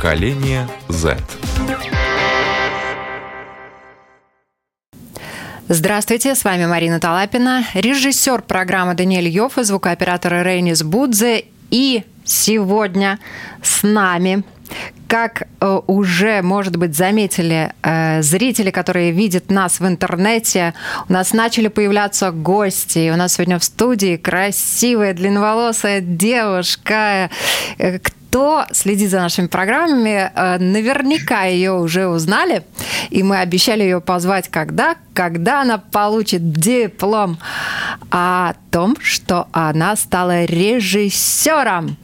Поколение Z. Здравствуйте, с вами Марина Талапина, режиссер программы Даниэль Йофф и звукооператор Рейнис Будзе. И сегодня с нами как э, уже, может быть, заметили э, зрители, которые видят нас в интернете, у нас начали появляться гости. У нас сегодня в студии красивая длинноволосая девушка. Кто следит за нашими программами, э, наверняка ее уже узнали. И мы обещали ее позвать когда? Когда она получит диплом о том, что она стала режиссером.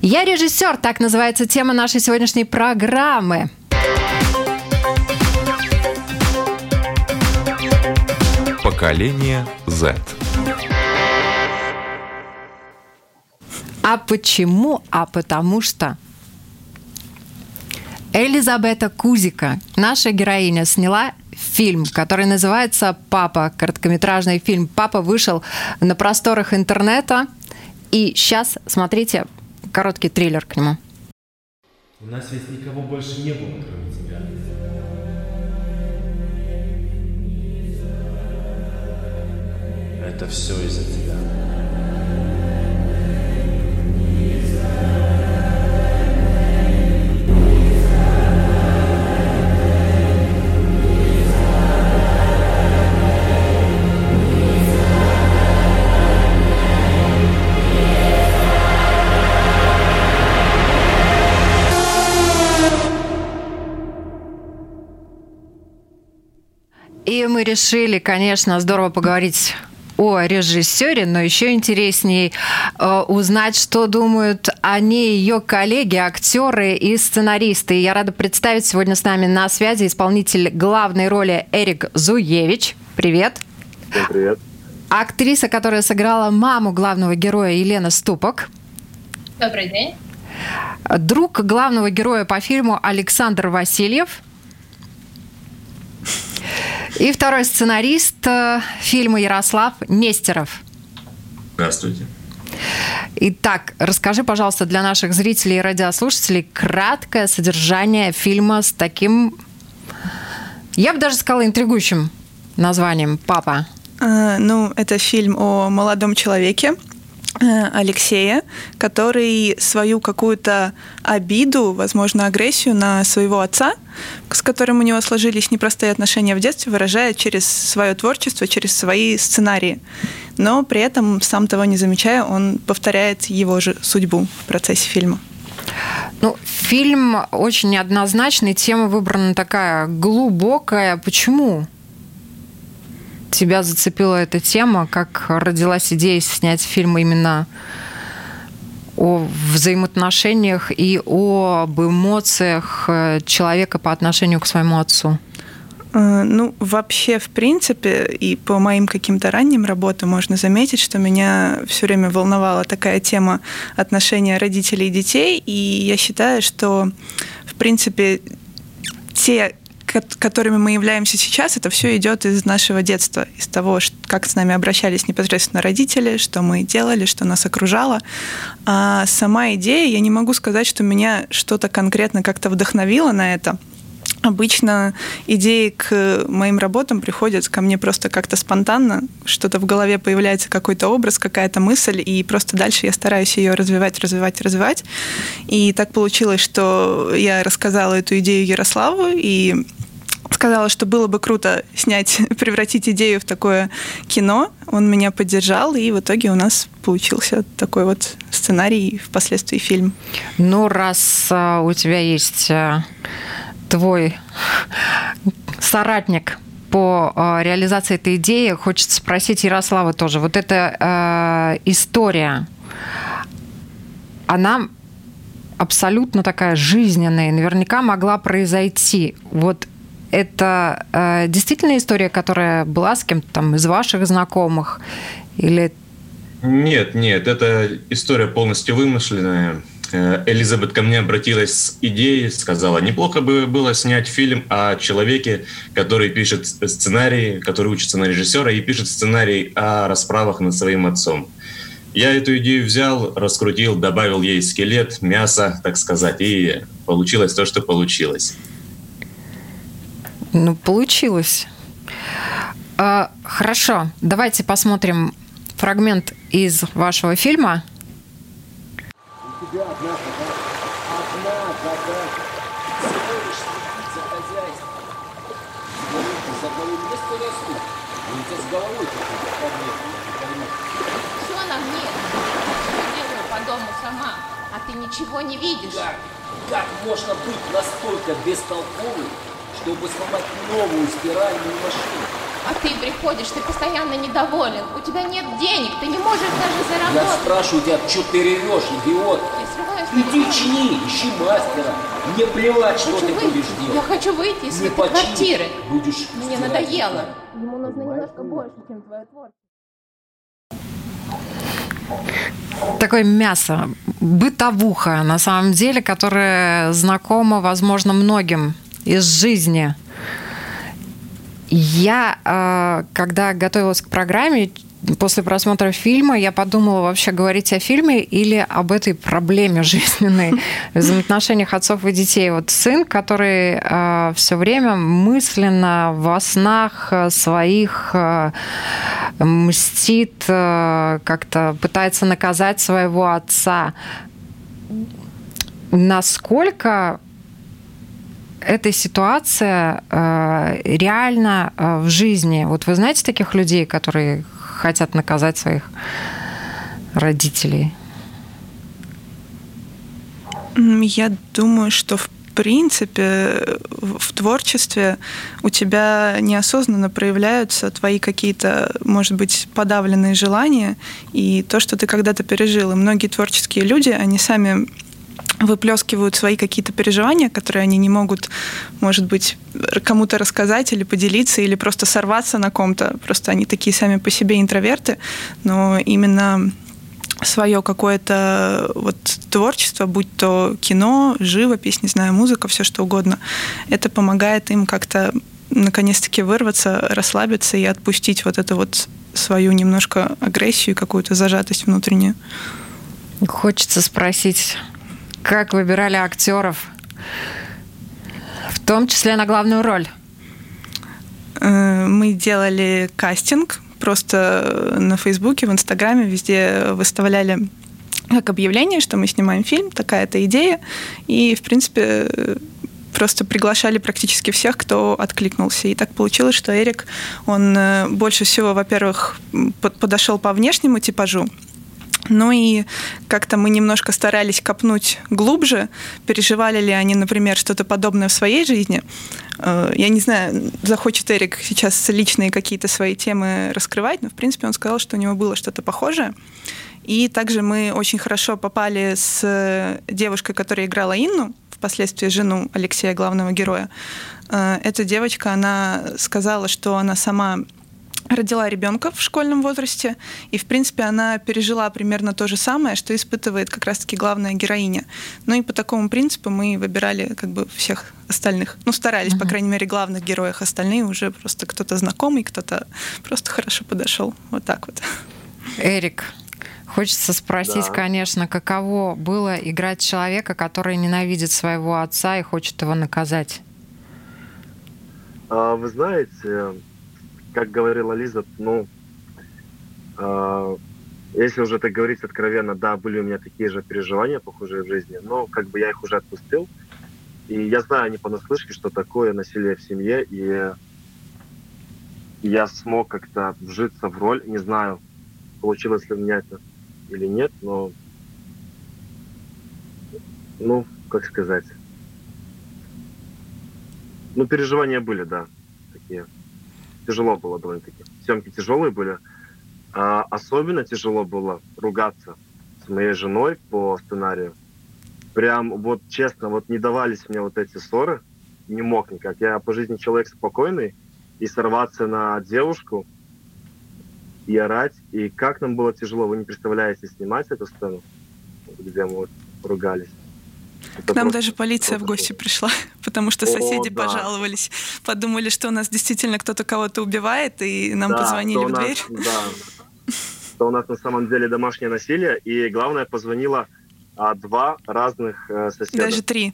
Я режиссер, так называется тема нашей сегодняшней программы. Поколение Z. А почему? А потому что Элизабета Кузика, наша героиня, сняла фильм, который называется «Папа», короткометражный фильм. «Папа» вышел на просторах интернета. И сейчас, смотрите, короткий трейлер к нему. У нас ведь никого больше не было, кроме тебя. Это все из-за тебя. Мы решили, конечно, здорово поговорить о режиссере, но еще интереснее э, узнать, что думают о ней ее коллеги, актеры и сценаристы. И я рада представить сегодня с нами на связи исполнитель главной роли Эрик Зуевич. Привет. Всем привет. Актриса, которая сыграла маму главного героя Елена Ступок. Добрый день. Друг главного героя по фильму Александр Васильев. И второй сценарист э, фильма Ярослав Нестеров. Здравствуйте. Итак, расскажи, пожалуйста, для наших зрителей и радиослушателей краткое содержание фильма с таким, я бы даже сказала, интригующим названием «Папа». А, ну, это фильм о молодом человеке, Э, Алексея, который свою какую-то обиду, возможно, агрессию на своего отца, с которым у него сложились непростые отношения в детстве, выражает через свое творчество, через свои сценарии. Но при этом, сам того не замечая, он повторяет его же судьбу в процессе фильма. Ну, фильм очень неоднозначный, тема выбрана такая глубокая. Почему? Тебя зацепила эта тема? Как родилась идея снять фильм именно о взаимоотношениях и об эмоциях э, человека по отношению к своему отцу? Э, ну, вообще, в принципе, и по моим каким-то ранним работам можно заметить, что меня все время волновала такая тема отношения родителей и детей, и я считаю, что, в принципе, те которыми мы являемся сейчас, это все идет из нашего детства, из того, как с нами обращались непосредственно родители, что мы делали, что нас окружало. А сама идея, я не могу сказать, что меня что-то конкретно как-то вдохновило на это. Обычно идеи к моим работам приходят ко мне просто как-то спонтанно, что-то в голове появляется какой-то образ, какая-то мысль, и просто дальше я стараюсь ее развивать, развивать, развивать. И так получилось, что я рассказала эту идею Ярославу, и сказала, что было бы круто снять, превратить идею в такое кино. Он меня поддержал, и в итоге у нас получился такой вот сценарий и впоследствии фильм. Ну, раз а, у тебя есть а, твой соратник по а, реализации этой идеи, хочется спросить Ярослава тоже. Вот эта э, история, она абсолютно такая жизненная, наверняка могла произойти. Вот это э, действительно история, которая была с кем-то там из ваших знакомых? Или... Нет, нет, это история полностью вымышленная. Э, Элизабет ко мне обратилась с идеей, сказала, неплохо бы было снять фильм о человеке, который пишет сценарий, который учится на режиссера и пишет сценарий о расправах над своим отцом. Я эту идею взял, раскрутил, добавил ей скелет, мясо, так сказать, и получилось то, что получилось. Ну, получилось. А, хорошо, давайте посмотрим фрагмент из вашего фильма. У тебя одна одна задача. Тебя с головой Все на мне. Я делаю по дому сама, а ты ничего не видишь. Как? Как можно быть настолько бестолковым, чтобы сломать новую стиральную машину? А ты приходишь, ты постоянно недоволен, у тебя нет денег, ты не можешь даже заработать. Я спрашиваю тебя, что ты ревешь, идиот? Я срываюсь Иди чини, ищи мастера. Мне плевать, что ты выйти. будешь делать. Я хочу выйти из Не этой квартиры. Будешь Мне стирать надоело. Ему нужно немножко больше, чем твое творчество. Такое мясо, бытовуха, на самом деле, которое знакомо, возможно, многим из жизни. Я, э, когда готовилась к программе, после просмотра фильма я подумала вообще говорить о фильме или об этой проблеме жизненной в взаимоотношениях отцов и детей. Вот сын, который э, все время мысленно во снах э, своих мстит, как-то пытается наказать своего отца. Насколько эта ситуация э, реально э, в жизни? Вот вы знаете таких людей, которые хотят наказать своих родителей? Я думаю, что в принципе в творчестве у тебя неосознанно проявляются твои какие-то, может быть, подавленные желания и то, что ты когда-то пережил. И многие творческие люди, они сами выплескивают свои какие-то переживания, которые они не могут, может быть, кому-то рассказать или поделиться, или просто сорваться на ком-то. Просто они такие сами по себе интроверты, но именно свое какое-то вот творчество, будь то кино, живопись, не знаю, музыка, все что угодно, это помогает им как-то наконец-таки вырваться, расслабиться и отпустить вот эту вот свою немножко агрессию какую-то зажатость внутреннюю. Хочется спросить, как выбирали актеров, в том числе на главную роль? Э, Мы делали кастинг просто на Фейсбуке, в Инстаграме, везде выставляли как объявление, что мы снимаем фильм, такая-то идея. И, в принципе, просто приглашали практически всех, кто откликнулся. И так получилось, что Эрик, он э, больше всего, во-первых, подошел по внешнему типажу, ну и как-то мы немножко старались копнуть глубже, переживали ли они, например, что-то подобное в своей жизни. Э, Я не знаю, захочет Эрик сейчас личные какие-то свои темы раскрывать, но, в принципе, он сказал, что у него было что-то похожее. И также мы очень хорошо попали с девушкой, которая играла Инну, впоследствии жену Алексея, главного героя. Э, Эта девочка, она сказала, что она сама родила ребенка в школьном возрасте, и, в принципе, она пережила примерно то же самое, что испытывает как раз-таки главная героиня. Ну и по такому принципу мы выбирали как бы всех остальных. Ну, старались, по крайней мере, главных героях. Остальные уже просто кто-то знакомый, кто-то просто хорошо подошел. Вот так вот. Эрик, хочется спросить, Да. конечно, каково было играть человека, который ненавидит своего отца и хочет его наказать? А, Вы знаете, как говорила Лиза, ну, а, если уже так говорить откровенно, да, были у меня такие же переживания, похожие в жизни, но как бы я их уже отпустил. И я знаю не понаслышке, что такое насилие в семье, и я смог как-то вжиться в роль. Не знаю, получилось ли у меня это или нет, но, ну, как сказать, ну, переживания были, да. Тяжело было довольно-таки. Съемки тяжелые были. А особенно тяжело было ругаться с моей женой по сценарию. Прям вот честно, вот не давались мне вот эти ссоры. Не мог никак. Я по жизни человек спокойный. И сорваться на девушку и орать. И как нам было тяжело. Вы не представляете снимать эту сцену, где мы вот ругались. К нам даже полиция в гости пришла, потому что О, соседи да. пожаловались. Подумали, что у нас действительно кто-то кого-то убивает, и нам Да, позвонили в нас- дверь. Да, что у нас на самом деле домашнее насилие, и главное, позвонило а, два разных э, соседа. Даже три.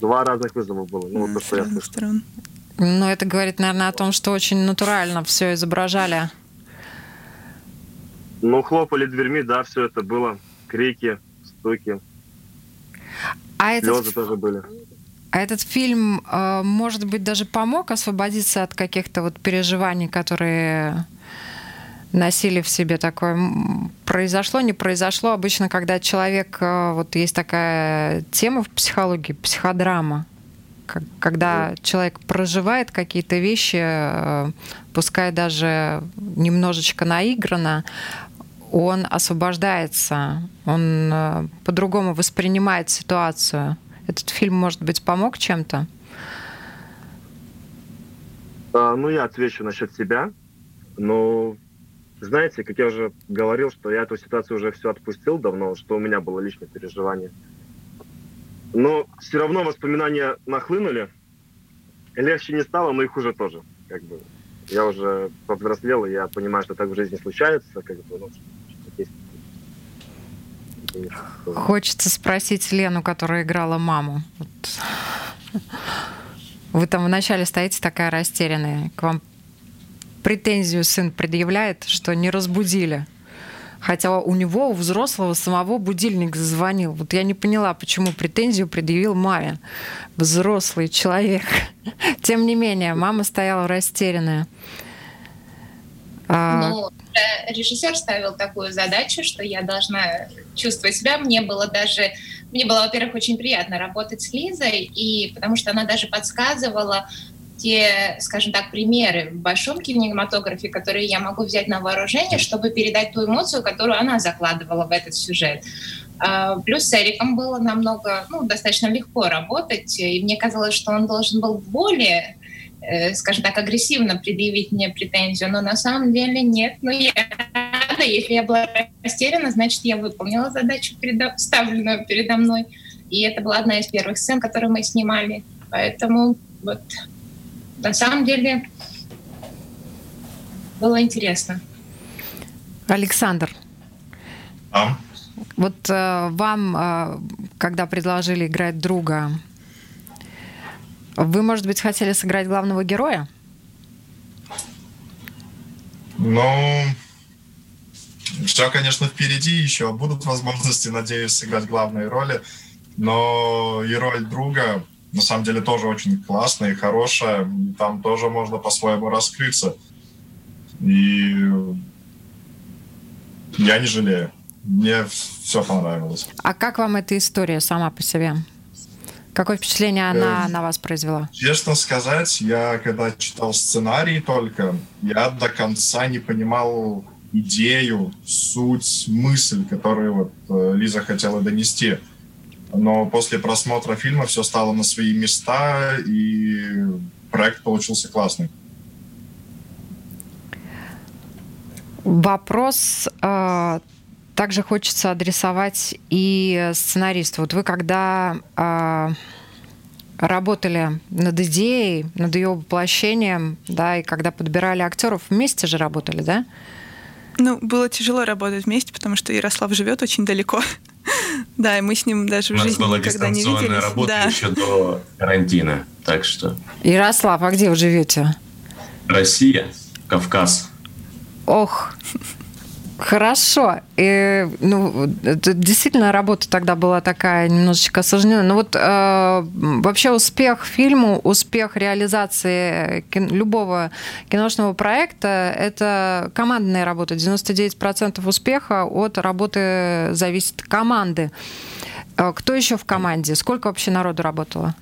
Два разных вызова было. Ну, вот то, С что сторон. Ну, это говорит, наверное, о том, что очень натурально все изображали. Ну, хлопали дверьми, да, все это было. Крики, стуки, А этот, слезы тоже были. а этот фильм, э, может быть, даже помог освободиться от каких-то вот переживаний, которые носили в себе такое. Произошло, не произошло. Обычно, когда человек, э, вот есть такая тема в психологии, психодрама, когда человек проживает какие-то вещи, э, пускай даже немножечко наигранно, он освобождается, он э, по-другому воспринимает ситуацию. Этот фильм, может быть, помог чем-то? А, ну, я отвечу насчет себя. Но, знаете, как я уже говорил, что я эту ситуацию уже все отпустил давно, что у меня было личное переживание. Но все равно воспоминания нахлынули. Легче не стало, но и хуже тоже. Как бы. Я уже повзрослел, и я понимаю, что так в жизни случается. Как бы, ну, Хочется спросить Лену, которая играла маму. Вот. Вы там вначале стоите такая растерянная, к вам претензию сын предъявляет, что не разбудили. Хотя у него, у взрослого самого будильник зазвонил. Вот я не поняла, почему претензию предъявил маме. Взрослый человек. Тем не менее, мама стояла растерянная. А, э, режиссер ставил такую задачу, что я должна чувствовать себя. Мне было даже, мне было, во-первых, очень приятно работать с Лизой, и потому что она даже подсказывала те, скажем так, примеры в большом кинематографе, которые я могу взять на вооружение, чтобы передать ту эмоцию, которую она закладывала в этот сюжет. А, Плюс с Эриком было намного, ну, достаточно легко работать, и мне казалось, что он должен был более э, скажем так, агрессивно предъявить мне претензию, но на самом деле нет. Ну, я рада, если я была растеряна, значит, я выполнила задачу, передо- ставленную передо мной. И это была одна из первых сцен, которые мы снимали. Поэтому вот на самом деле было интересно. Александр, А? Вот э, вам, э, когда предложили играть друга, вы, может быть, хотели сыграть главного героя? Ну, все, конечно, впереди еще. Будут возможности, надеюсь, сыграть главные роли. Но и роль друга, на самом деле, тоже очень классная и хорошая. Там тоже можно по-своему раскрыться. И я не жалею. Мне все понравилось. А как вам эта история сама по себе? Какое впечатление она Эм. на вас произвела? Честно сказать, я когда читал сценарий только, я до конца не понимал идею, суть, мысль, которую вот э, Лиза хотела донести. Но после просмотра фильма все стало на свои места, и проект получился классный. Вопрос э, также хочется адресовать и сценаристу. Вот вы когда э, работали над идеей, над ее воплощением, да, и когда подбирали актеров, вместе же работали, да? Ну, было тяжело работать вместе, потому что Ярослав живет очень далеко. Да, и мы с ним даже У в нас жизни была никогда не дистанционная виделись. работа Да. еще до карантина. Так что Ярослав, а где вы живете? Россия, Кавказ. Ох, хорошо. И, ну, действительно работа тогда была такая немножечко осложнена. Но вот э, вообще успех фильму, успех реализации кин- любого киношного проекта – это командная работа. 99% успеха от работы зависит команды. Э, Кто еще в команде? Сколько вообще народу работало?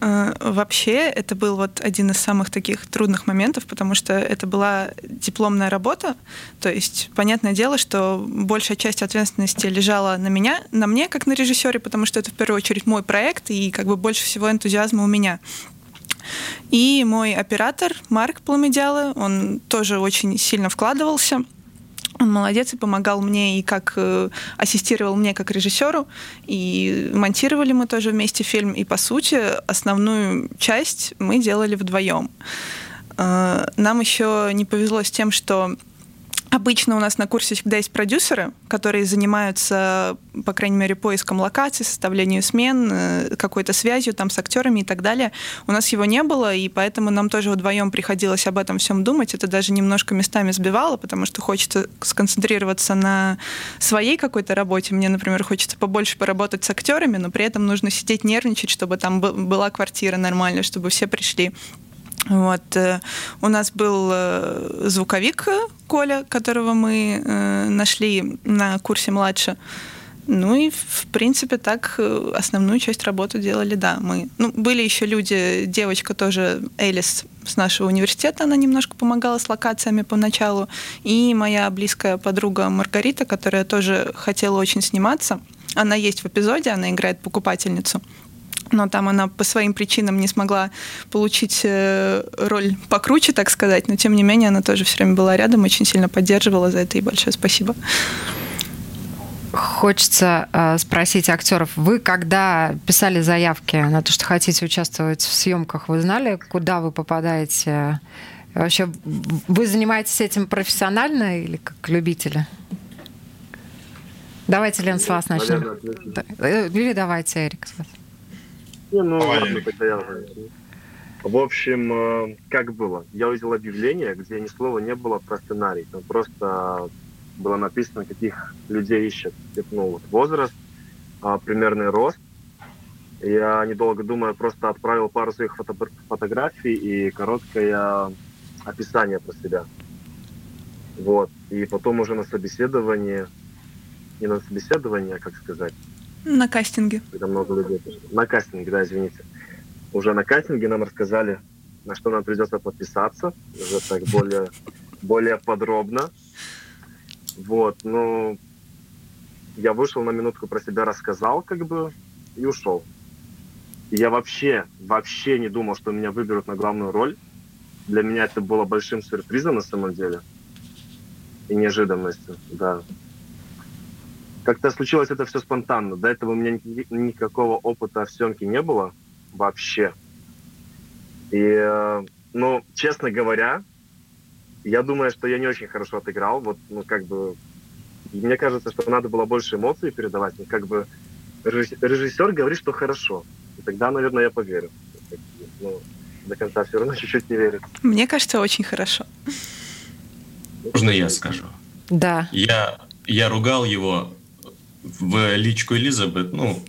Э, Вообще, это был вот один из самых таких трудных моментов, потому что это была дипломная работа. То есть, понятное дело, что большая часть ответственности лежала на меня, на мне, как на режиссере, потому что это в первую очередь мой проект, и как бы больше всего энтузиазма у меня. И мой оператор Марк Пламедялы, он тоже очень сильно вкладывался. Он молодец и помогал мне, и как э, ассистировал мне как режиссеру, и монтировали мы тоже вместе фильм, и по сути основную часть мы делали вдвоем. Э, Нам еще не повезло с тем, что Обычно у нас на курсе всегда есть продюсеры, которые занимаются, по крайней мере, поиском локаций, составлением смен, э, какой-то связью там с актерами и так далее. У нас его не было, и поэтому нам тоже вдвоем приходилось об этом всем думать. Это даже немножко местами сбивало, потому что хочется сконцентрироваться на своей какой-то работе. Мне, например, хочется побольше поработать с актерами, но при этом нужно сидеть нервничать, чтобы там была квартира нормальная, чтобы все пришли. Вот. Э, у нас был э, звуковик Коля, которого мы э, нашли на курсе младше. Ну и, в принципе, так основную часть работы делали, да, мы. Ну, были еще люди, девочка тоже, Элис с нашего университета, она немножко помогала с локациями поначалу, и моя близкая подруга Маргарита, которая тоже хотела очень сниматься. Она есть в эпизоде, она играет покупательницу но там она по своим причинам не смогла получить э, роль покруче, так сказать, но тем не менее она тоже все время была рядом, очень сильно поддерживала за это, и большое спасибо. Хочется э, спросить актеров, вы когда писали заявки на то, что хотите участвовать в съемках, вы знали, куда вы попадаете? Вообще, вы занимаетесь этим профессионально или как любители? Давайте, Лен, с вас начнем. Э, или давайте, Эрик, с вас. Не, ну, ладно, тогда я В общем, э, как было? Я увидел объявление, где ни слова не было про сценарий. Там просто было написано, каких людей ищет. Ну, вот возраст, а, примерный рост. Я, недолго думая, просто отправил пару своих фото фотографий и короткое описание про себя. Вот. И потом уже на собеседовании, не на собеседовании, а как сказать, на кастинге. Когда много людей На кастинге, да, извините. Уже на кастинге нам рассказали, на что нам придется подписаться, уже так более, более подробно. Вот, ну, я вышел на минутку про себя, рассказал, как бы, и ушел. И я вообще, вообще не думал, что меня выберут на главную роль. Для меня это было большим сюрпризом на самом деле. И неожиданностью, да как-то случилось это все спонтанно. До этого у меня никакого опыта в съемке не было вообще. И, э, ну, честно говоря, я думаю, что я не очень хорошо отыграл. Вот, ну, как бы, мне кажется, что надо было больше эмоций передавать. Но, как бы, режиссер говорит, что хорошо. И тогда, наверное, я поверю. Ну, до конца все равно чуть-чуть не верит. Мне кажется, очень хорошо. Можно я скажу? Да. Я, я ругал его в личку Элизабет, ну,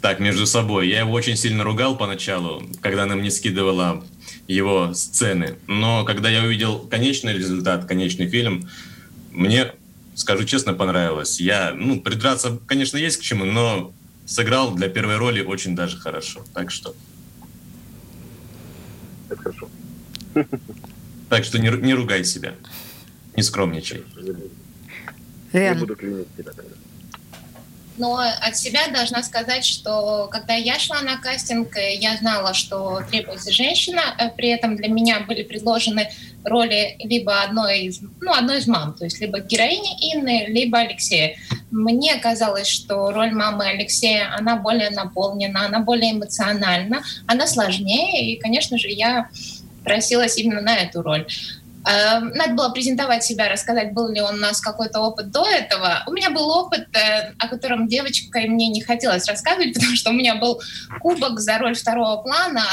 так, между собой. Я его очень сильно ругал поначалу, когда она мне скидывала его сцены. Но когда я увидел конечный результат, конечный фильм, мне, скажу честно, понравилось. Я, ну, придраться, конечно, есть к чему, но сыграл для первой роли очень даже хорошо. Так что... Так хорошо. Так что не, не ругай себя. Не скромничай. Не буду клинить тебя тогда. Но от себя должна сказать, что когда я шла на кастинг, я знала, что требуется женщина. Э, при этом для меня были предложены роли либо одной из, ну, одной из мам, то есть либо героини Инны, либо Алексея. Мне казалось, что роль мамы Алексея, она более наполнена, она более эмоциональна, она сложнее, и, конечно же, я просилась именно на эту роль. Эм, надо было презентовать себя, рассказать, был ли у нас какой-то опыт до этого. У меня был опыт, э, о котором девочка и мне не хотелось рассказывать, потому что у меня был кубок за роль второго плана,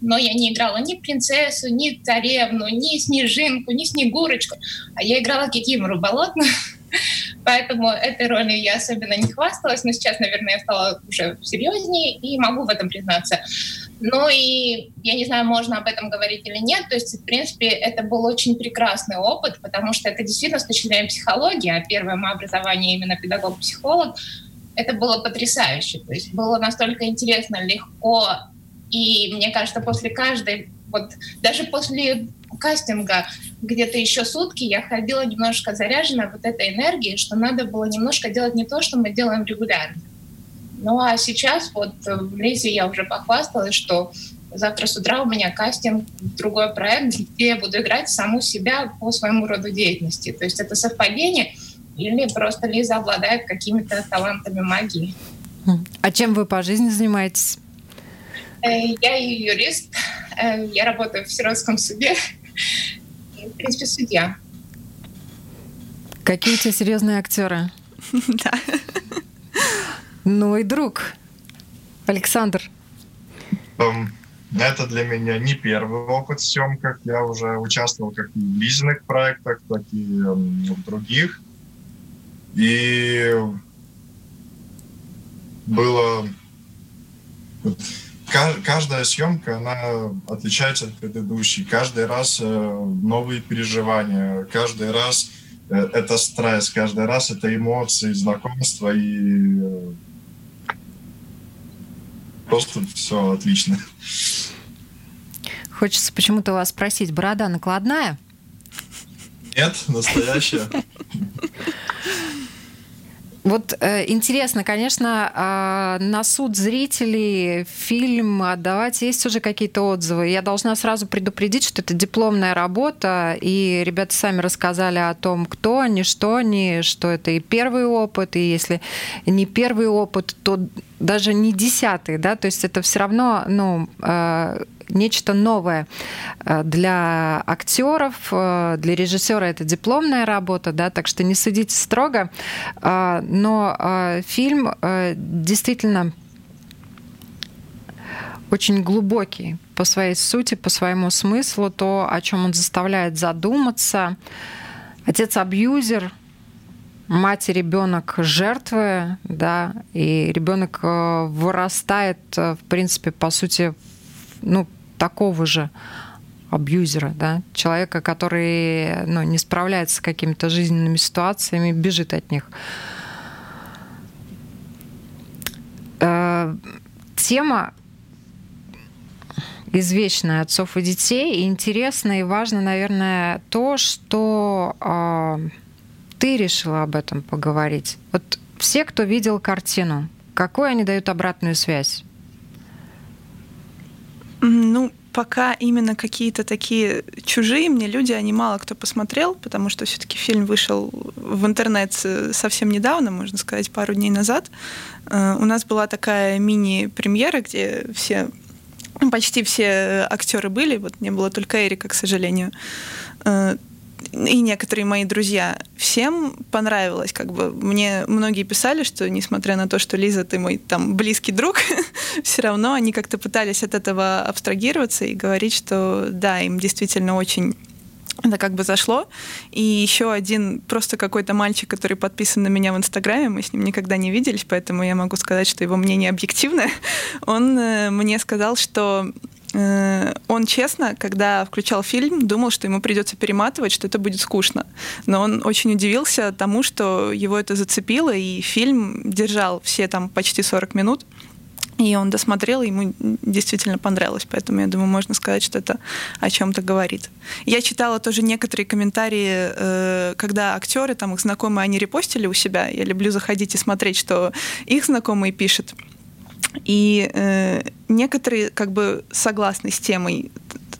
но я не играла ни принцессу, ни царевну, ни снежинку, ни снегурочку, а я играла Кикимору болотную. Поэтому этой ролью я особенно не хвасталась, но сейчас, наверное, я стала уже серьезнее и могу в этом признаться. Ну и я не знаю, можно об этом говорить или нет. То есть, в принципе, это был очень прекрасный опыт, потому что это действительно с точки зрения психологии, а первое мое образование именно педагог-психолог, это было потрясающе. То есть было настолько интересно, легко. И мне кажется, после каждой, вот даже после кастинга где-то еще сутки я ходила немножко заряженная вот этой энергией, что надо было немножко делать не то, что мы делаем регулярно. Ну а сейчас вот в Лизе я уже похвасталась, что завтра с утра у меня кастинг, другой проект, где я буду играть саму себя по своему роду деятельности. То есть это совпадение или просто Лиза обладает какими-то талантами магии. А чем вы по жизни занимаетесь? Э, я юрист, э, я работаю в сиротском суде, в принципе, судья. Какие у тебя серьезные актеры? Да. Ну и друг. Александр. Эм, Это для меня не первый опыт в съемках. Я уже участвовал как в лизиных проектах, так и эм, в других. И было... Каждая съемка, она отличается от предыдущей. Каждый раз э, новые переживания. Каждый раз э, это стресс. Каждый раз это эмоции, знакомства. И э, просто все отлично. Хочется почему-то вас спросить, борода накладная? Нет, настоящая. Вот э, интересно, конечно, э, на суд зрителей фильм отдавать есть уже какие-то отзывы. Я должна сразу предупредить, что это дипломная работа, и ребята сами рассказали о том, кто они, что они, что это и первый опыт, и если не первый опыт, то даже не десятый, да, то есть это все равно, ну, э, нечто новое э, для актеров, э, для режиссера это дипломная работа, да, так что не судите строго, Э, но э, фильм действительно очень глубокий по своей сути, по своему смыслу, то, о чем он заставляет задуматься. Отец-абьюзер, мать и ребенок жертвы, да, и ребенок вырастает, в принципе, по сути, ну, такого же абьюзера, да, человека, который ну, не справляется с какими-то жизненными ситуациями, бежит от них. Э, Тема извечная отцов и детей. И интересно и важно, наверное, то, что э, ты решила об этом поговорить. Вот все, кто видел картину, какую они дают обратную связь? Ну, пока именно какие-то такие чужие мне люди, они мало кто посмотрел, потому что все-таки фильм вышел в интернет совсем недавно, можно сказать, пару дней назад. Э, У нас была такая мини-премьера, где все ну, почти все актеры были, вот не было только Эрика, к сожалению. И некоторые мои друзья. Всем понравилось, как бы мне многие писали, что несмотря на то, что Лиза, ты мой там близкий друг, все равно они как-то пытались от этого абстрагироваться и говорить, что да, им действительно очень это как бы зашло. И еще один просто какой-то мальчик, который подписан на меня в Инстаграме, мы с ним никогда не виделись, поэтому я могу сказать, что его мнение объективное. Он э, мне сказал, что он честно, когда включал фильм, думал, что ему придется перематывать, что это будет скучно. Но он очень удивился тому, что его это зацепило, и фильм держал все там почти 40 минут. И он досмотрел, и ему действительно понравилось. Поэтому я думаю, можно сказать, что это о чем-то говорит. Я читала тоже некоторые комментарии, э, когда актеры, там их знакомые, они репостили у себя. Я люблю заходить и смотреть, что их знакомые пишут. И э, некоторые как бы согласны с темой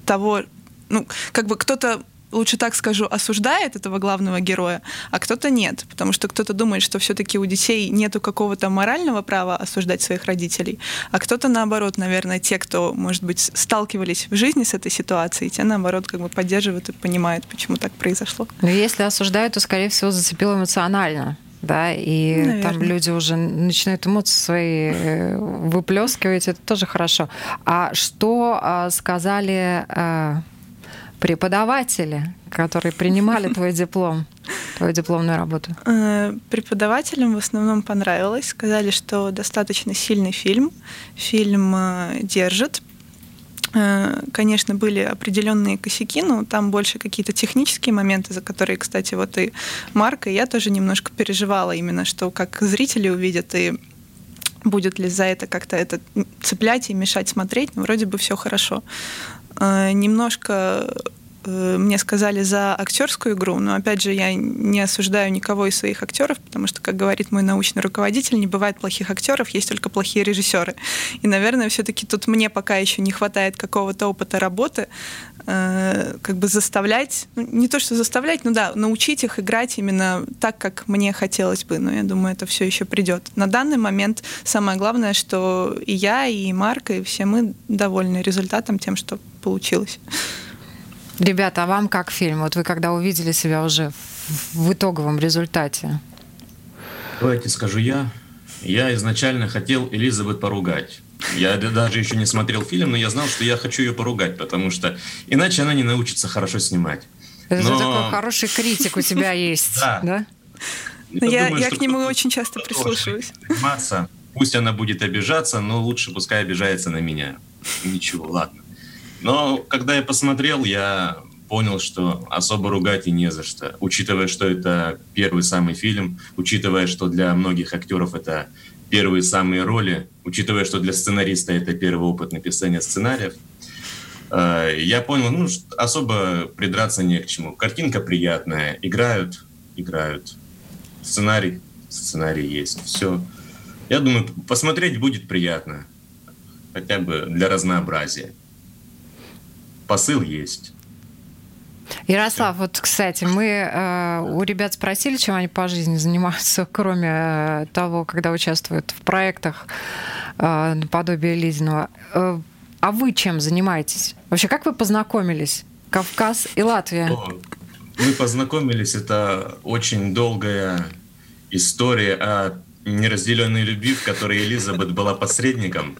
того, ну, как бы кто-то лучше так скажу, осуждает этого главного героя, а кто-то нет, потому что кто-то думает, что все-таки у детей нету какого-то морального права осуждать своих родителей, а кто-то наоборот, наверное, те, кто, может быть, сталкивались в жизни с этой ситуацией, те наоборот как бы поддерживают и понимают, почему так произошло. Но если осуждают, то, скорее всего, зацепило эмоционально да, и Наверное. там люди уже начинают эмоции свои э, выплескивать, это тоже хорошо. А что а, сказали а, преподаватели, которые принимали твой диплом, твою дипломную работу? Э, Преподавателям в основном понравилось. Сказали, что достаточно сильный фильм. Фильм э, держит. Э, Конечно, были определенные косяки, но там больше какие-то технические моменты, за которые, кстати, вот и Марк, и я тоже немножко переживала именно, что как зрители увидят и будет ли за это как-то это цеплять и мешать смотреть, но вроде бы все хорошо. Э, Немножко мне сказали за актерскую игру, но опять же я не осуждаю никого из своих актеров, потому что, как говорит мой научный руководитель, не бывает плохих актеров, есть только плохие режиссеры. И, наверное, все-таки тут мне пока еще не хватает какого-то опыта работы, э, как бы заставлять, ну, не то что заставлять, ну да, научить их играть именно так, как мне хотелось бы. Но я думаю, это все еще придет. На данный момент самое главное, что и я, и Марк, и все мы довольны результатом, тем, что получилось. Ребята, а вам как фильм? Вот вы когда увидели себя уже в итоговом результате? Давайте скажу я. Я изначально хотел Элизабет поругать. Я даже еще не смотрел фильм, но я знал, что я хочу ее поругать, потому что иначе она не научится хорошо снимать. Это но... такой хороший критик у тебя есть, да? Я, я к нему очень часто прислушиваюсь. Масса. Пусть она будет обижаться, но лучше пускай обижается на меня. Ничего, ладно. Но когда я посмотрел, я понял, что особо ругать и не за что. Учитывая, что это первый самый фильм, учитывая, что для многих актеров это первые самые роли, учитывая, что для сценариста это первый опыт написания сценариев, э, я понял, ну, особо придраться не к чему. Картинка приятная, играют, играют. Сценарий, сценарий есть, все. Я думаю, посмотреть будет приятно, хотя бы для разнообразия. Посыл есть. Ярослав, вот, кстати, мы э, у ребят спросили, чем они по жизни занимаются, кроме э, того, когда участвуют в проектах э, наподобие Лизиного. Э, а вы чем занимаетесь? Вообще, как вы познакомились? Кавказ и Латвия. Мы познакомились, это очень долгая история о неразделенной любви, в которой Элизабет была посредником.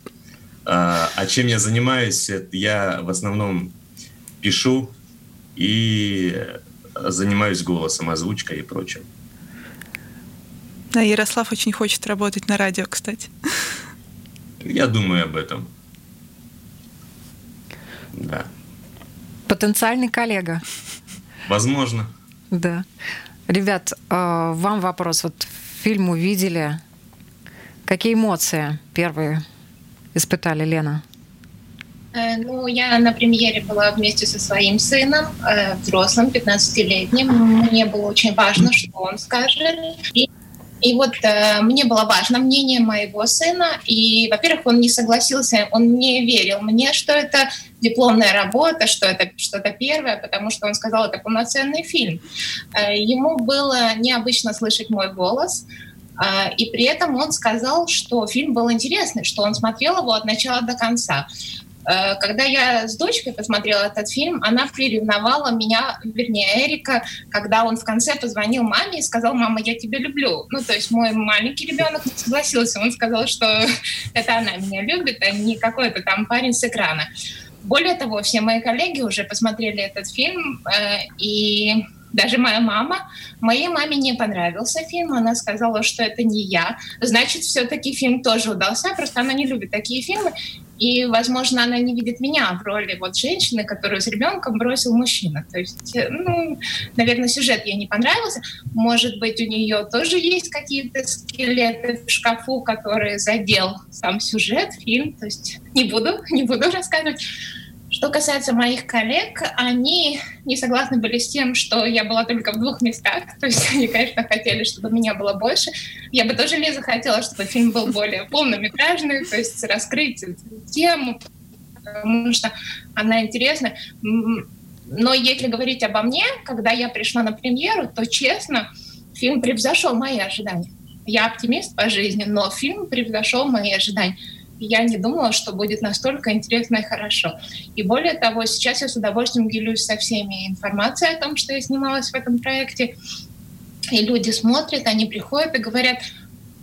А, а чем я занимаюсь? Я в основном пишу и занимаюсь голосом, озвучкой и прочим. Да, Ярослав очень хочет работать на радио, кстати. Я думаю об этом. Да. Потенциальный коллега. Возможно. Да. Ребят, э, вам вопрос. Вот фильм увидели. Какие эмоции первые испытали, Лена? Э, ну, я на премьере была вместе со своим сыном, э, взрослым, 15-летним. Мне было очень важно, что он скажет. И, и вот э, мне было важно мнение моего сына. И, во-первых, он не согласился, он не верил мне, что это дипломная работа, что это что-то первое, потому что он сказал, это полноценный фильм. Ему было необычно слышать мой голос, и при этом он сказал, что фильм был интересный, что он смотрел его от начала до конца. Э, когда я с дочкой посмотрела этот фильм, она приревновала меня, вернее, Эрика, когда он в конце позвонил маме и сказал, мама, я тебя люблю. Ну, то есть мой маленький ребенок согласился. Он сказал, что это она меня любит, а не какой-то там парень с экрана. Более того, все мои коллеги уже посмотрели этот фильм, э, и даже моя мама, моей маме не понравился фильм, она сказала, что это не я. Значит, все-таки фильм тоже удался, просто она не любит такие фильмы. И, возможно, она не видит меня в роли вот женщины, которую с ребенком бросил мужчина. То есть, э, ну, наверное, сюжет ей не понравился. Может быть, у нее тоже есть какие-то скелеты в шкафу, которые задел сам сюжет, фильм. То есть не буду, не буду рассказывать. Что касается моих коллег, они не согласны были с тем, что я была только в двух местах. То есть они, конечно, хотели, чтобы меня было больше. Я бы тоже, Лиза, хотела, чтобы фильм был более полнометражный, то есть раскрыть тему, потому что она интересна. Но если говорить обо мне, когда я пришла на премьеру, то, честно, фильм превзошел мои ожидания. Я оптимист по жизни, но фильм превзошел мои ожидания я не думала, что будет настолько интересно и хорошо. И более того, сейчас я с удовольствием делюсь со всеми информацией о том, что я снималась в этом проекте. И люди смотрят, они приходят и говорят,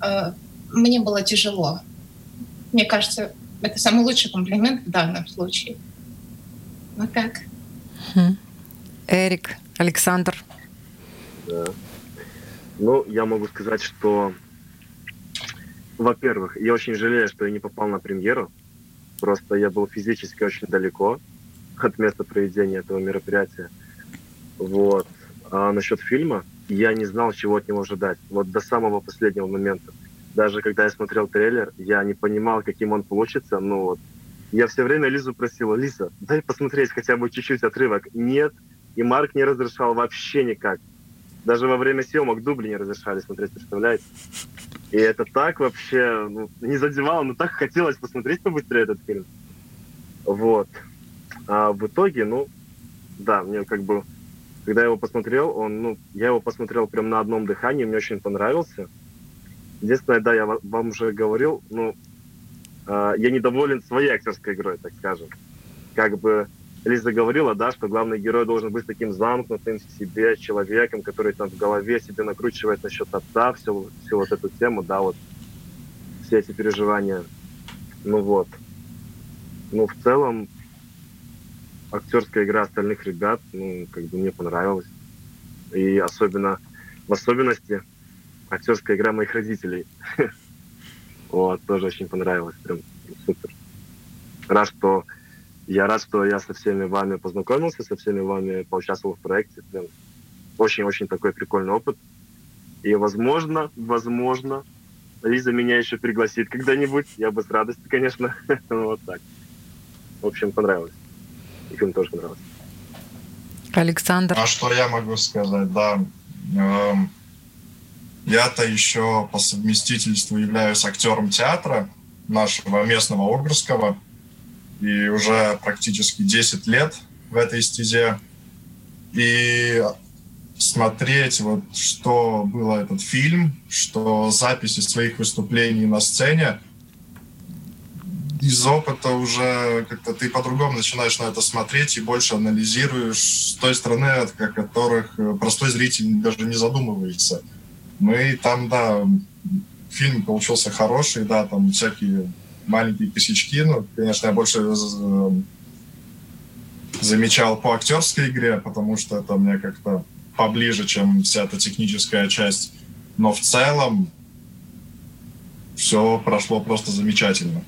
э, мне было тяжело. Мне кажется, это самый лучший комплимент в данном случае. Вот так. Эрик, Александр. Да. Ну, я могу сказать, что во-первых, я очень жалею, что я не попал на премьеру. Просто я был физически очень далеко от места проведения этого мероприятия. Вот. А насчет фильма, я не знал, чего от него ожидать. Вот до самого последнего момента. Даже когда я смотрел трейлер, я не понимал, каким он получится. Ну вот. Я все время Лизу просил, Лиза, дай посмотреть хотя бы чуть-чуть отрывок. Нет. И Марк не разрешал вообще никак. Даже во время съемок дубли не разрешали смотреть, представляете? И это так вообще ну, не задевало, но так хотелось посмотреть побыстрее этот фильм. Вот. А в итоге, ну, да, мне как бы, когда я его посмотрел, он, ну, я его посмотрел прям на одном дыхании, мне очень понравился. Единственное, да, я вам уже говорил, ну, э, я недоволен своей актерской игрой, так скажем. Как бы Лиза говорила, да, что главный герой должен быть таким замкнутым в себе человеком, который там в голове себе накручивает насчет отца, всю, всю вот эту тему, да, вот все эти переживания. Ну вот. Ну, в целом, актерская игра остальных ребят, ну, как бы мне понравилась. И особенно, в особенности, актерская игра моих родителей. Вот, тоже очень понравилось. Прям супер. Рад, что я рад, что я со всеми вами познакомился, со всеми вами поучаствовал в проекте. Прям очень-очень такой прикольный опыт. И, возможно, возможно, Лиза меня еще пригласит когда-нибудь. Я бы с радостью, конечно. вот так. В общем, понравилось. И фильм тоже понравился. Александр. А что я могу сказать? Да. Эм, я-то еще по совместительству являюсь актером театра нашего местного Ургурского и уже практически 10 лет в этой стезе. И смотреть, вот, что было этот фильм, что записи своих выступлений на сцене, из опыта уже как-то ты по-другому начинаешь на это смотреть и больше анализируешь с той стороны, от которых простой зритель даже не задумывается. Ну и там, да, фильм получился хороший, да, там всякие маленькие косячки. Ну, конечно, я больше э, замечал по актерской игре, потому что это мне как-то поближе, чем вся эта техническая часть. Но в целом все прошло просто замечательно.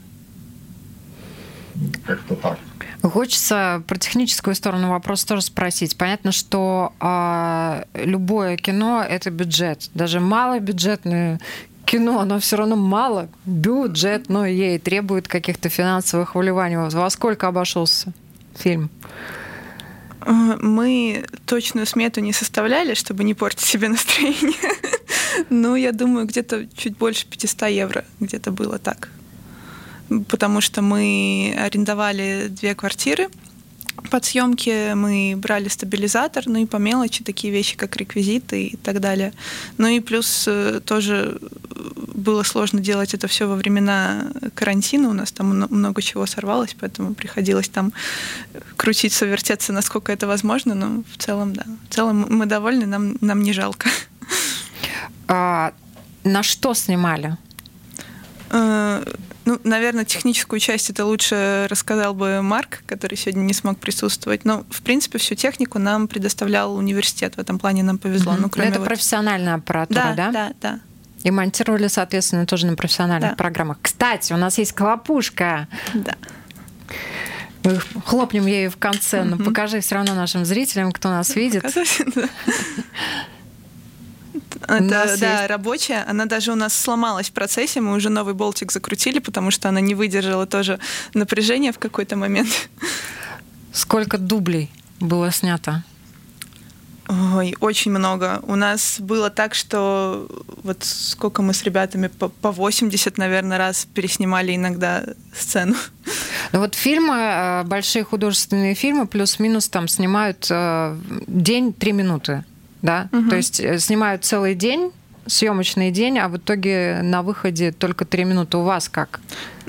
Как-то так. Хочется про техническую сторону вопрос тоже спросить. Понятно, что э, любое кино это бюджет. Даже малобюджетное кино, оно все равно мало бюджетное и требует каких-то финансовых вливаний. Во сколько обошелся фильм? Мы точную смету не составляли, чтобы не портить себе настроение. Но я думаю, где-то чуть больше 500 евро где-то было так. Потому что мы арендовали две квартиры под съемки мы брали стабилизатор, ну и по мелочи такие вещи, как реквизиты и так далее. Ну и плюс э, тоже было сложно делать это все во времена карантина. У нас там много чего сорвалось, поэтому приходилось там крутиться, вертеться, насколько это возможно. Но в целом, да. В целом мы довольны, нам, нам не жалко. А, на что снимали? Ну, наверное, техническую часть это лучше рассказал бы Марк, который сегодня не смог присутствовать. Но, в принципе, всю технику нам предоставлял университет. В этом плане нам повезло. Mm-hmm. Ну, кроме это вот... профессиональная аппаратура, да? Да, да, да. И монтировали, соответственно, тоже на профессиональных да. программах. Кстати, у нас есть колопушка. Да. Хлопнем ею в конце, но покажи все равно нашим зрителям, кто нас видит. Это, да, есть... рабочая. Она даже у нас сломалась в процессе. Мы уже новый болтик закрутили, потому что она не выдержала тоже напряжения в какой-то момент. Сколько дублей было снято? Ой, очень много. У нас было так, что вот сколько мы с ребятами по 80, наверное, раз переснимали иногда сцену. Ну вот фильмы, э, большие художественные фильмы, плюс-минус там снимают э, день три минуты да, угу. то есть э, снимают целый день, съемочный день, а в итоге на выходе только три минуты. У вас как?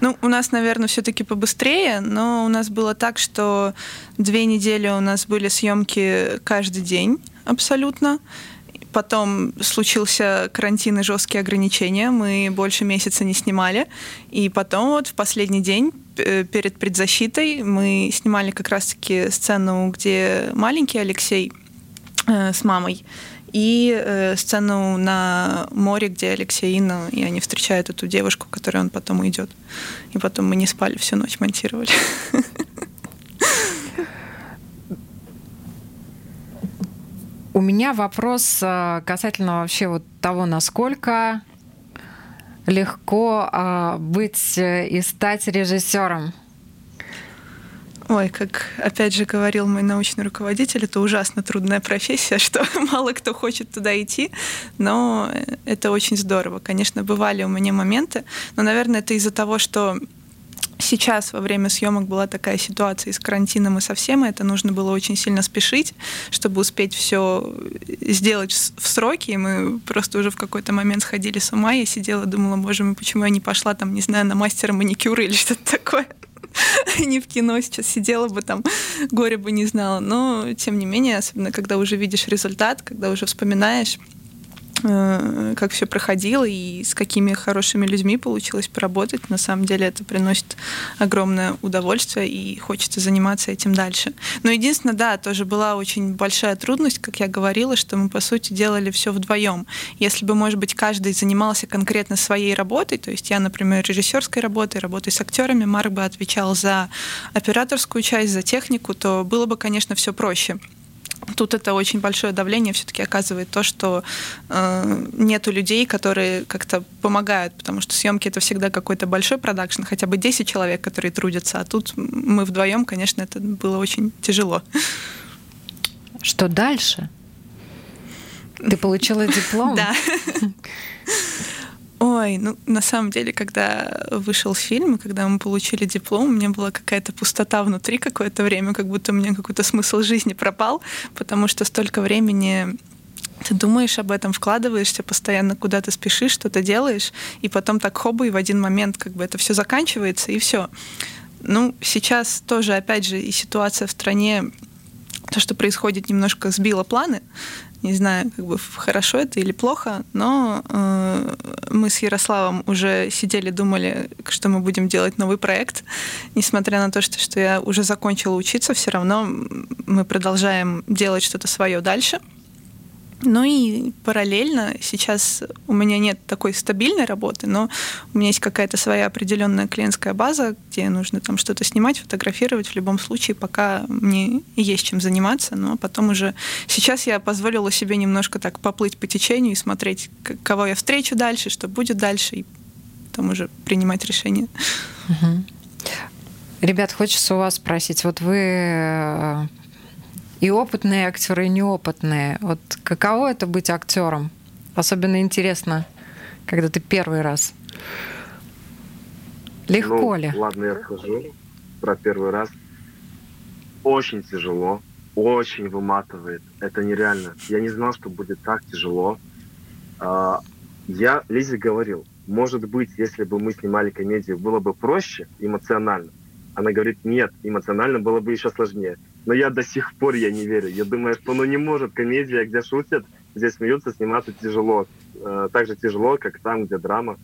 Ну, у нас, наверное, все-таки побыстрее, но у нас было так, что две недели у нас были съемки каждый день абсолютно. Потом случился карантин и жесткие ограничения. Мы больше месяца не снимали. И потом вот в последний день перед предзащитой мы снимали как раз-таки сцену, где маленький Алексей Э, с мамой. И э, сцену на море, где Алексей Инна, и они встречают эту девушку, которой он потом идет. И потом мы не спали, всю ночь монтировали. У меня вопрос э, касательно вообще вот того, насколько легко э, быть и стать режиссером. Ой, как опять же говорил мой научный руководитель, это ужасно трудная профессия, что мало кто хочет туда идти, но это очень здорово. Конечно, бывали у меня моменты, но, наверное, это из-за того, что Сейчас во время съемок была такая ситуация с карантином и со всем, и это нужно было очень сильно спешить, чтобы успеть все сделать в сроки. И мы просто уже в какой-то момент сходили с ума. Я сидела, думала, боже мой, почему я не пошла там, не знаю, на мастера маникюра или что-то такое. не в кино сейчас сидела бы там, горе бы не знала. Но, тем не менее, особенно когда уже видишь результат, когда уже вспоминаешь, как все проходило и с какими хорошими людьми получилось поработать. На самом деле это приносит огромное удовольствие и хочется заниматься этим дальше. Но единственное, да, тоже была очень большая трудность, как я говорила, что мы, по сути, делали все вдвоем. Если бы, может быть, каждый занимался конкретно своей работой, то есть я, например, режиссерской работой, работой с актерами, Марк бы отвечал за операторскую часть, за технику, то было бы, конечно, все проще. Тут это очень большое давление все-таки оказывает то, что э, нету людей, которые как-то помогают, потому что съемки это всегда какой-то большой продакшн, хотя бы 10 человек, которые трудятся, а тут мы вдвоем, конечно, это было очень тяжело. Что дальше? Ты получила диплом? Да. Ой, ну на самом деле, когда вышел фильм, когда мы получили диплом, у меня была какая-то пустота внутри какое-то время, как будто у меня какой-то смысл жизни пропал, потому что столько времени ты думаешь об этом, вкладываешься, постоянно куда-то спешишь, что-то делаешь, и потом так хоба, и в один момент как бы это все заканчивается, и все. Ну, сейчас тоже, опять же, и ситуация в стране, то, что происходит, немножко сбило планы. Не знаю, как бы хорошо это или плохо, но э, мы с Ярославом уже сидели, думали, что мы будем делать новый проект. Несмотря на то, что, что я уже закончила учиться, все равно мы продолжаем делать что-то свое дальше. Ну и параллельно сейчас у меня нет такой стабильной работы, но у меня есть какая-то своя определенная клиентская база, где нужно там что-то снимать, фотографировать. В любом случае, пока мне есть чем заниматься, но потом уже сейчас я позволила себе немножко так поплыть по течению и смотреть, кого я встречу дальше, что будет дальше, и потом уже принимать решение. Ребят, хочется у вас спросить, вот вы э, и опытные актеры, и неопытные. Вот каково это быть актером? Особенно интересно, когда ты первый раз. Легко ну, ли? Ладно, я скажу про первый раз. Очень тяжело, очень выматывает. Это нереально. Я не знал, что будет так тяжело. А, я Лизе говорил, может быть, если бы мы снимали комедию, было бы проще эмоционально. Она говорит, нет, эмоционально было бы еще сложнее. Но я до сих пор я не верю. Я думаю, что ну не может комедия, где шутят, где смеются, сниматься тяжело. Э, так же тяжело, как там, где драма.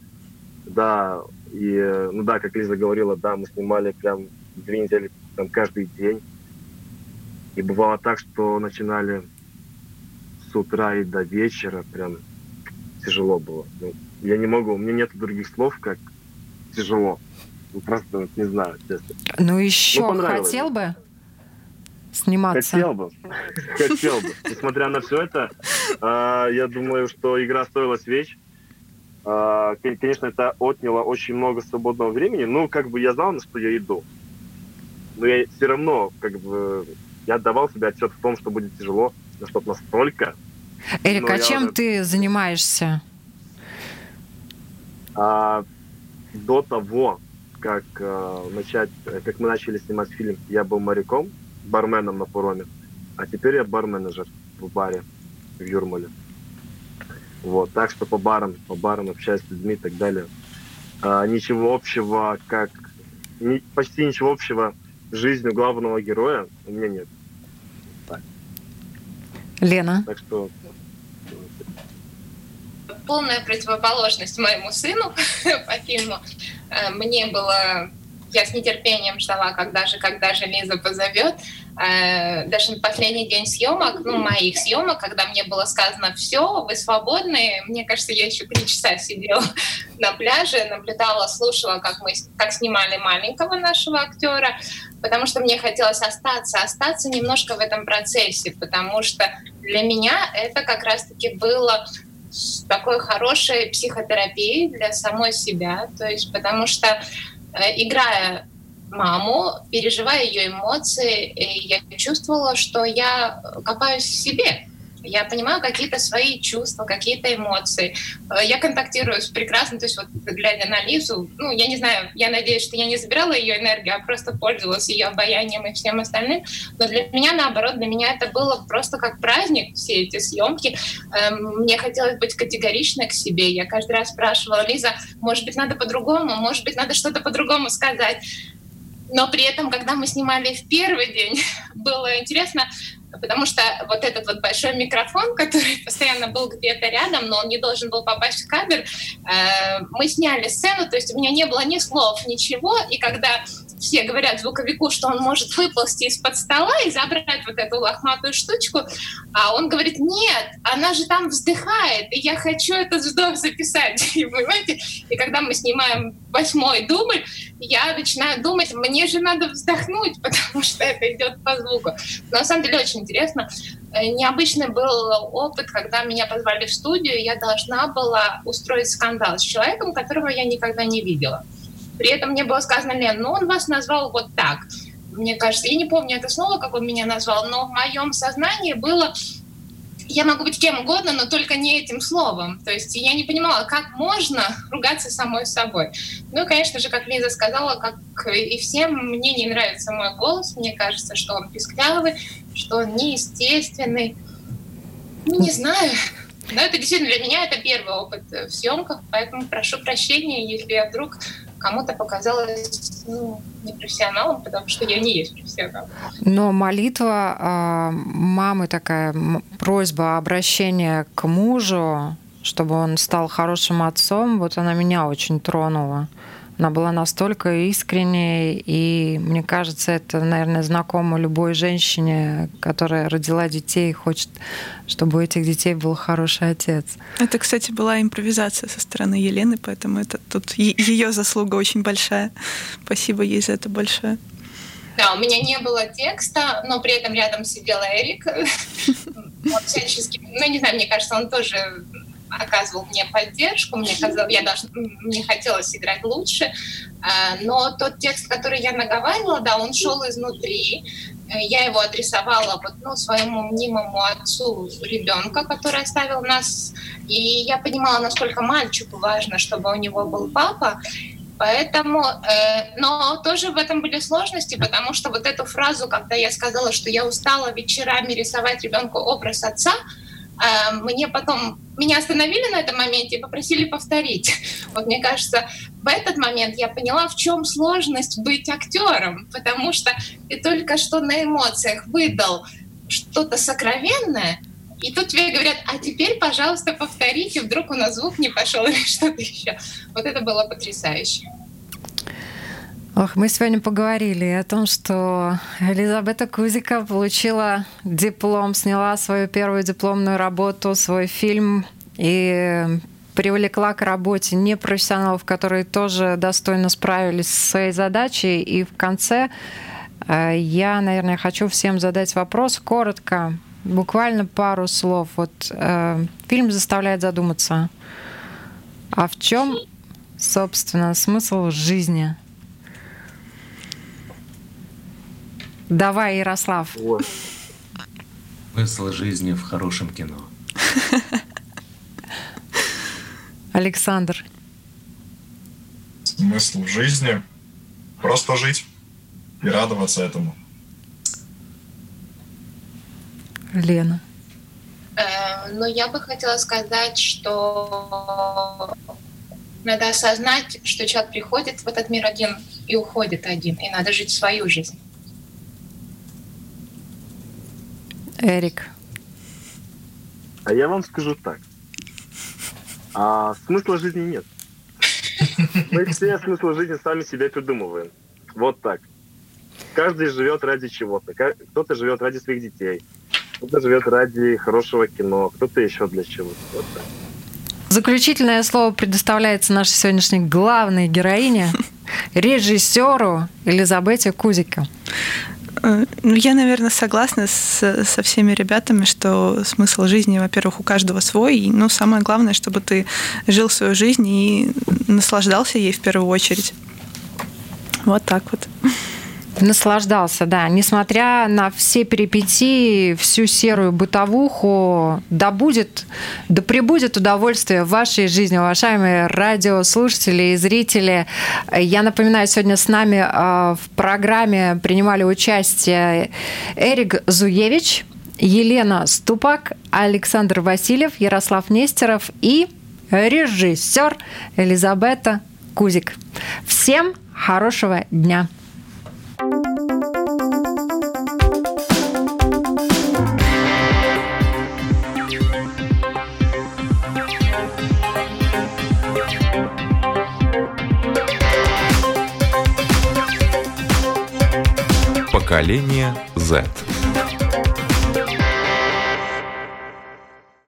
Да, и, ну да, как Лиза говорила, да, мы снимали прям две недели там, каждый день. И бывало так, что начинали с утра и до вечера, прям тяжело было. Ну, я не могу, у меня нет других слов, как тяжело. Ну, просто не знаю, честно. Ну еще ну, хотел бы сниматься? Хотел бы. Хотел бы. Несмотря на все это, а, я думаю, что игра стоила свеч. А, конечно, это отняло очень много свободного времени, но как бы я знал, на что я иду. Но я все равно, как бы, я отдавал себе отчет в том, что будет тяжело, но чтобы настолько. Эрик, а чем уже... ты занимаешься? А, до того, как э, начать, как мы начали снимать фильм, я был моряком, барменом на пароме, а теперь я бар-менеджер в баре в Юрмале. Вот, так что по барам, по барам общаюсь с людьми и так далее. А, ничего общего, как ни, почти ничего общего с жизнью главного героя у меня нет. Так. Лена. Так что полная противоположность моему сыну по фильму. Э, мне было я с нетерпением ждала, когда же, когда же Лиза позовет. Э, даже на последний день съемок, ну, моих съемок, когда мне было сказано, все, вы свободны, мне кажется, я еще три часа сидела на пляже, наблюдала, слушала, как мы как снимали маленького нашего актера, потому что мне хотелось остаться, остаться немножко в этом процессе, потому что для меня это как раз-таки было такой хорошей психотерапией для самой себя, то есть потому что играя маму, переживая ее эмоции, я чувствовала, что я копаюсь в себе, я понимаю какие-то свои чувства, какие-то эмоции. Э, я контактирую с прекрасным, то есть вот глядя на Лизу, ну, я не знаю, я надеюсь, что я не забирала ее энергию, а просто пользовалась ее обаянием и всем остальным. Но для меня, наоборот, для меня это было просто как праздник, все эти съемки. Эм, мне хотелось быть категоричной к себе. Я каждый раз спрашивала, Лиза, может быть, надо по-другому, может быть, надо что-то по-другому сказать. Но при этом, когда мы снимали в первый день, было интересно, потому что вот этот вот большой микрофон, который постоянно был где-то рядом, но он не должен был попасть в кадр, э, мы сняли сцену, то есть у меня не было ни слов, ничего, и когда все говорят звуковику, что он может выползти из-под стола и забрать вот эту лохматую штучку, а он говорит, нет, она же там вздыхает, и я хочу этот вздох записать, и, понимаете? И когда мы снимаем восьмой дубль, я начинаю думать, мне же надо вздохнуть, потому что это идет по звуку. Но на самом деле очень интересно. Э, необычный был опыт, когда меня позвали в студию, я должна была устроить скандал с человеком, которого я никогда не видела. При этом мне было сказано, Лен, ну он вас назвал вот так. Мне кажется, я не помню это слово, как он меня назвал, но в моем сознании было, я могу быть кем угодно, но только не этим словом. То есть я не понимала, как можно ругаться самой собой. Ну конечно же, как Лиза сказала, как и всем, мне не нравится мой голос. Мне кажется, что он писклявый, что он неестественный. Ну, не знаю. Но это действительно для меня это первый опыт в съемках, поэтому прошу прощения, если я вдруг кому-то показалось ну, непрофессионалом, потому что я не есть профессионал. Но молитва э, мамы такая, просьба обращения к мужу, чтобы он стал хорошим отцом, вот она меня очень тронула. Она была настолько искренней, и мне кажется, это, наверное, знакомо любой женщине, которая родила детей и хочет, чтобы у этих детей был хороший отец. Это, кстати, была импровизация со стороны Елены, поэтому это тут ее заслуга очень большая. Спасибо ей за это большое. Да, у меня не было текста, но при этом рядом сидел Эрик. Он всячески, ну, не знаю, мне кажется, он тоже оказывал мне поддержку, мне, казалось, я даже, мне хотелось играть лучше, а, но тот текст, который я наговаривала, да, он шел изнутри, я его адресовала вот, ну, своему мнимому отцу ребенка, который оставил нас, и я понимала, насколько мальчику важно, чтобы у него был папа, Поэтому, э, но тоже в этом были сложности, потому что вот эту фразу, когда я сказала, что я устала вечерами рисовать ребенку образ отца, мне потом, меня остановили на этом моменте и попросили повторить. Вот мне кажется, в этот момент я поняла, в чем сложность быть актером, потому что ты только что на эмоциях выдал что-то сокровенное, и тут тебе говорят, а теперь, пожалуйста, повторите, вдруг у нас звук не пошел или что-то еще. Вот это было потрясающе. Ох, мы сегодня поговорили о том, что Элизабета Кузика получила диплом, сняла свою первую дипломную работу, свой фильм и привлекла к работе непрофессионалов, которые тоже достойно справились со своей задачей. И в конце э, я, наверное, хочу всем задать вопрос коротко, буквально пару слов. Вот э, фильм заставляет задуматься. А в чем, собственно, смысл жизни? Давай, Ярослав. Вот. Смысл жизни в хорошем кино. Александр. Смысл жизни просто жить и радоваться этому. Лена. Э, ну, я бы хотела сказать, что надо осознать, что человек приходит в этот мир один и уходит один, и надо жить свою жизнь. Эрик. А я вам скажу так. А смысла жизни нет. Мы все смысл жизни сами себя придумываем. Вот так. Каждый живет ради чего-то. Кто-то живет ради своих детей, кто-то живет ради хорошего кино, кто-то еще для чего-то. Вот так. Заключительное слово предоставляется нашей сегодняшней главной героине, режиссеру Элизабете Кузике. Э, ну, я, наверное, согласна с, со всеми ребятами, что смысл жизни, во-первых, у каждого свой. И, ну, самое главное, чтобы ты жил свою жизнь и наслаждался ей в первую очередь. Вот так вот. Наслаждался, да. Несмотря на все перипетии, всю серую бытовуху, да будет, да прибудет удовольствие в вашей жизни, уважаемые радиослушатели и зрители. Я напоминаю, сегодня с нами а, в программе принимали участие Эрик Зуевич, Елена Ступак, Александр Васильев, Ярослав Нестеров и режиссер Элизабета Кузик. Всем хорошего дня! Поколение Z.